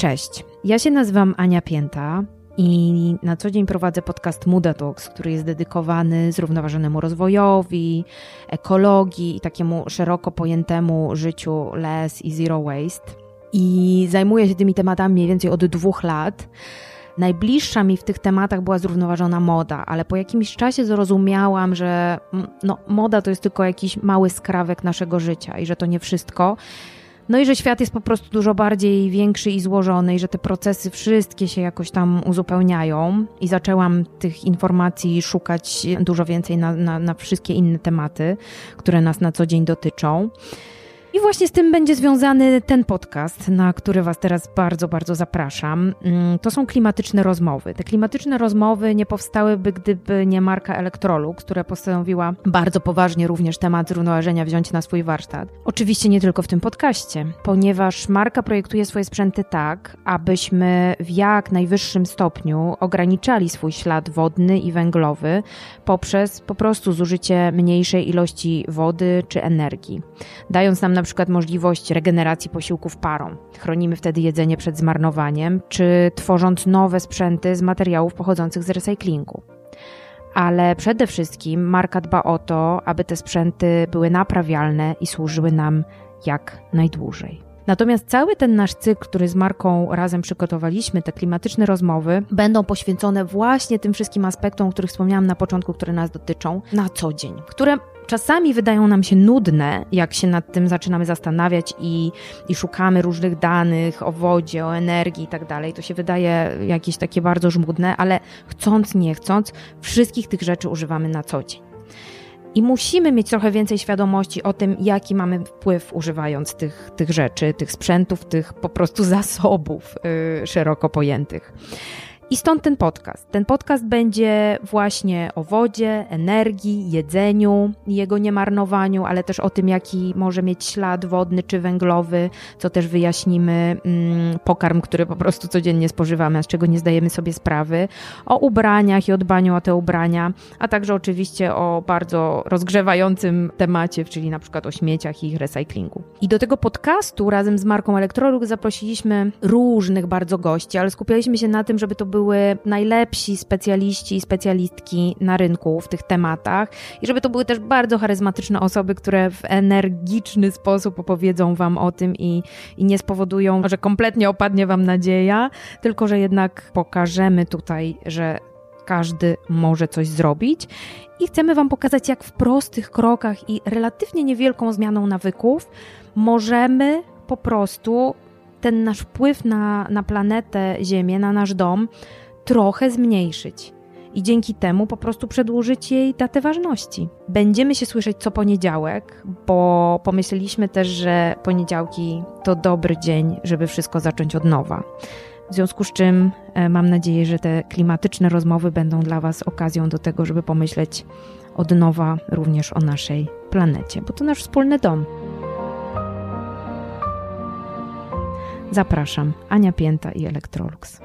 Cześć, ja się nazywam Ania Pięta i na co dzień prowadzę podcast Muda Talks, który jest dedykowany zrównoważonemu rozwojowi, ekologii i takiemu szeroko pojętemu życiu less i zero waste. I zajmuję się tymi tematami mniej więcej od dwóch lat. Najbliższa mi w tych tematach była zrównoważona moda, ale po jakimś czasie zrozumiałam, że no, moda to jest tylko jakiś mały skrawek naszego życia i że to nie wszystko. No i że świat jest po prostu dużo bardziej większy i złożony, i że te procesy wszystkie się jakoś tam uzupełniają. I zaczęłam tych informacji szukać dużo więcej na, na, na wszystkie inne tematy, które nas na co dzień dotyczą. I właśnie z tym będzie związany ten podcast, na który Was teraz bardzo, bardzo zapraszam. Mm, to są klimatyczne rozmowy. Te klimatyczne rozmowy nie powstałyby, gdyby nie marka Electrolux, która postanowiła bardzo poważnie również temat zrównoważenia wziąć na swój warsztat. Oczywiście nie tylko w tym podcaście, ponieważ marka projektuje swoje sprzęty tak, abyśmy w jak najwyższym stopniu ograniczali swój ślad wodny i węglowy poprzez po prostu zużycie mniejszej ilości wody czy energii, dając nam na przykład możliwość regeneracji posiłków parą. Chronimy wtedy jedzenie przed zmarnowaniem, czy tworząc nowe sprzęty z materiałów pochodzących z recyklingu. Ale przede wszystkim marka dba o to, aby te sprzęty były naprawialne i służyły nam jak najdłużej. Natomiast cały ten nasz cykl, który z marką razem przygotowaliśmy, te klimatyczne rozmowy, będą poświęcone właśnie tym wszystkim aspektom, o których wspomniałam na początku, które nas dotyczą na co dzień, które czasami wydają nam się nudne, jak się nad tym zaczynamy zastanawiać i, i szukamy różnych danych o wodzie, o energii i tak dalej. To się wydaje jakieś takie bardzo żmudne, ale chcąc, nie chcąc, wszystkich tych rzeczy używamy na co dzień. I musimy mieć trochę więcej świadomości o tym, jaki mamy wpływ używając tych, tych rzeczy, tych sprzętów, tych po prostu zasobów yy, szeroko pojętych. I stąd ten podcast. Ten podcast będzie właśnie o wodzie, energii, jedzeniu, jego niemarnowaniu, ale też o tym, jaki może mieć ślad wodny czy węglowy, co też wyjaśnimy, mm, pokarm, który po prostu codziennie spożywamy, a z czego nie zdajemy sobie sprawy, o ubraniach i o dbaniu o te ubrania, a także oczywiście o bardzo rozgrzewającym temacie, czyli na przykład o śmieciach i ich recyklingu. I do tego podcastu razem z marką Electrolux zaprosiliśmy różnych bardzo gości, ale skupialiśmy się na tym, żeby to był były najlepsi specjaliści i specjalistki na rynku w tych tematach i żeby to były też bardzo charyzmatyczne osoby, które w energiczny sposób opowiedzą Wam o tym i, i nie spowodują, że kompletnie opadnie Wam nadzieja, tylko że jednak pokażemy tutaj, że każdy może coś zrobić. I chcemy Wam pokazać, jak w prostych krokach i relatywnie niewielką zmianą nawyków możemy po prostu ten nasz wpływ na, na planetę Ziemię, na nasz dom, trochę zmniejszyć. I dzięki temu po prostu przedłużyć jej datę ważności. Będziemy się słyszeć co poniedziałek, bo pomyśleliśmy też, że poniedziałki to dobry dzień, żeby wszystko zacząć od nowa. W związku z czym e, mam nadzieję, że te klimatyczne rozmowy będą dla Was okazją do tego, żeby pomyśleć od nowa również o naszej planecie, bo to nasz wspólny dom. Zapraszam, Ania Pięta i Electrolux.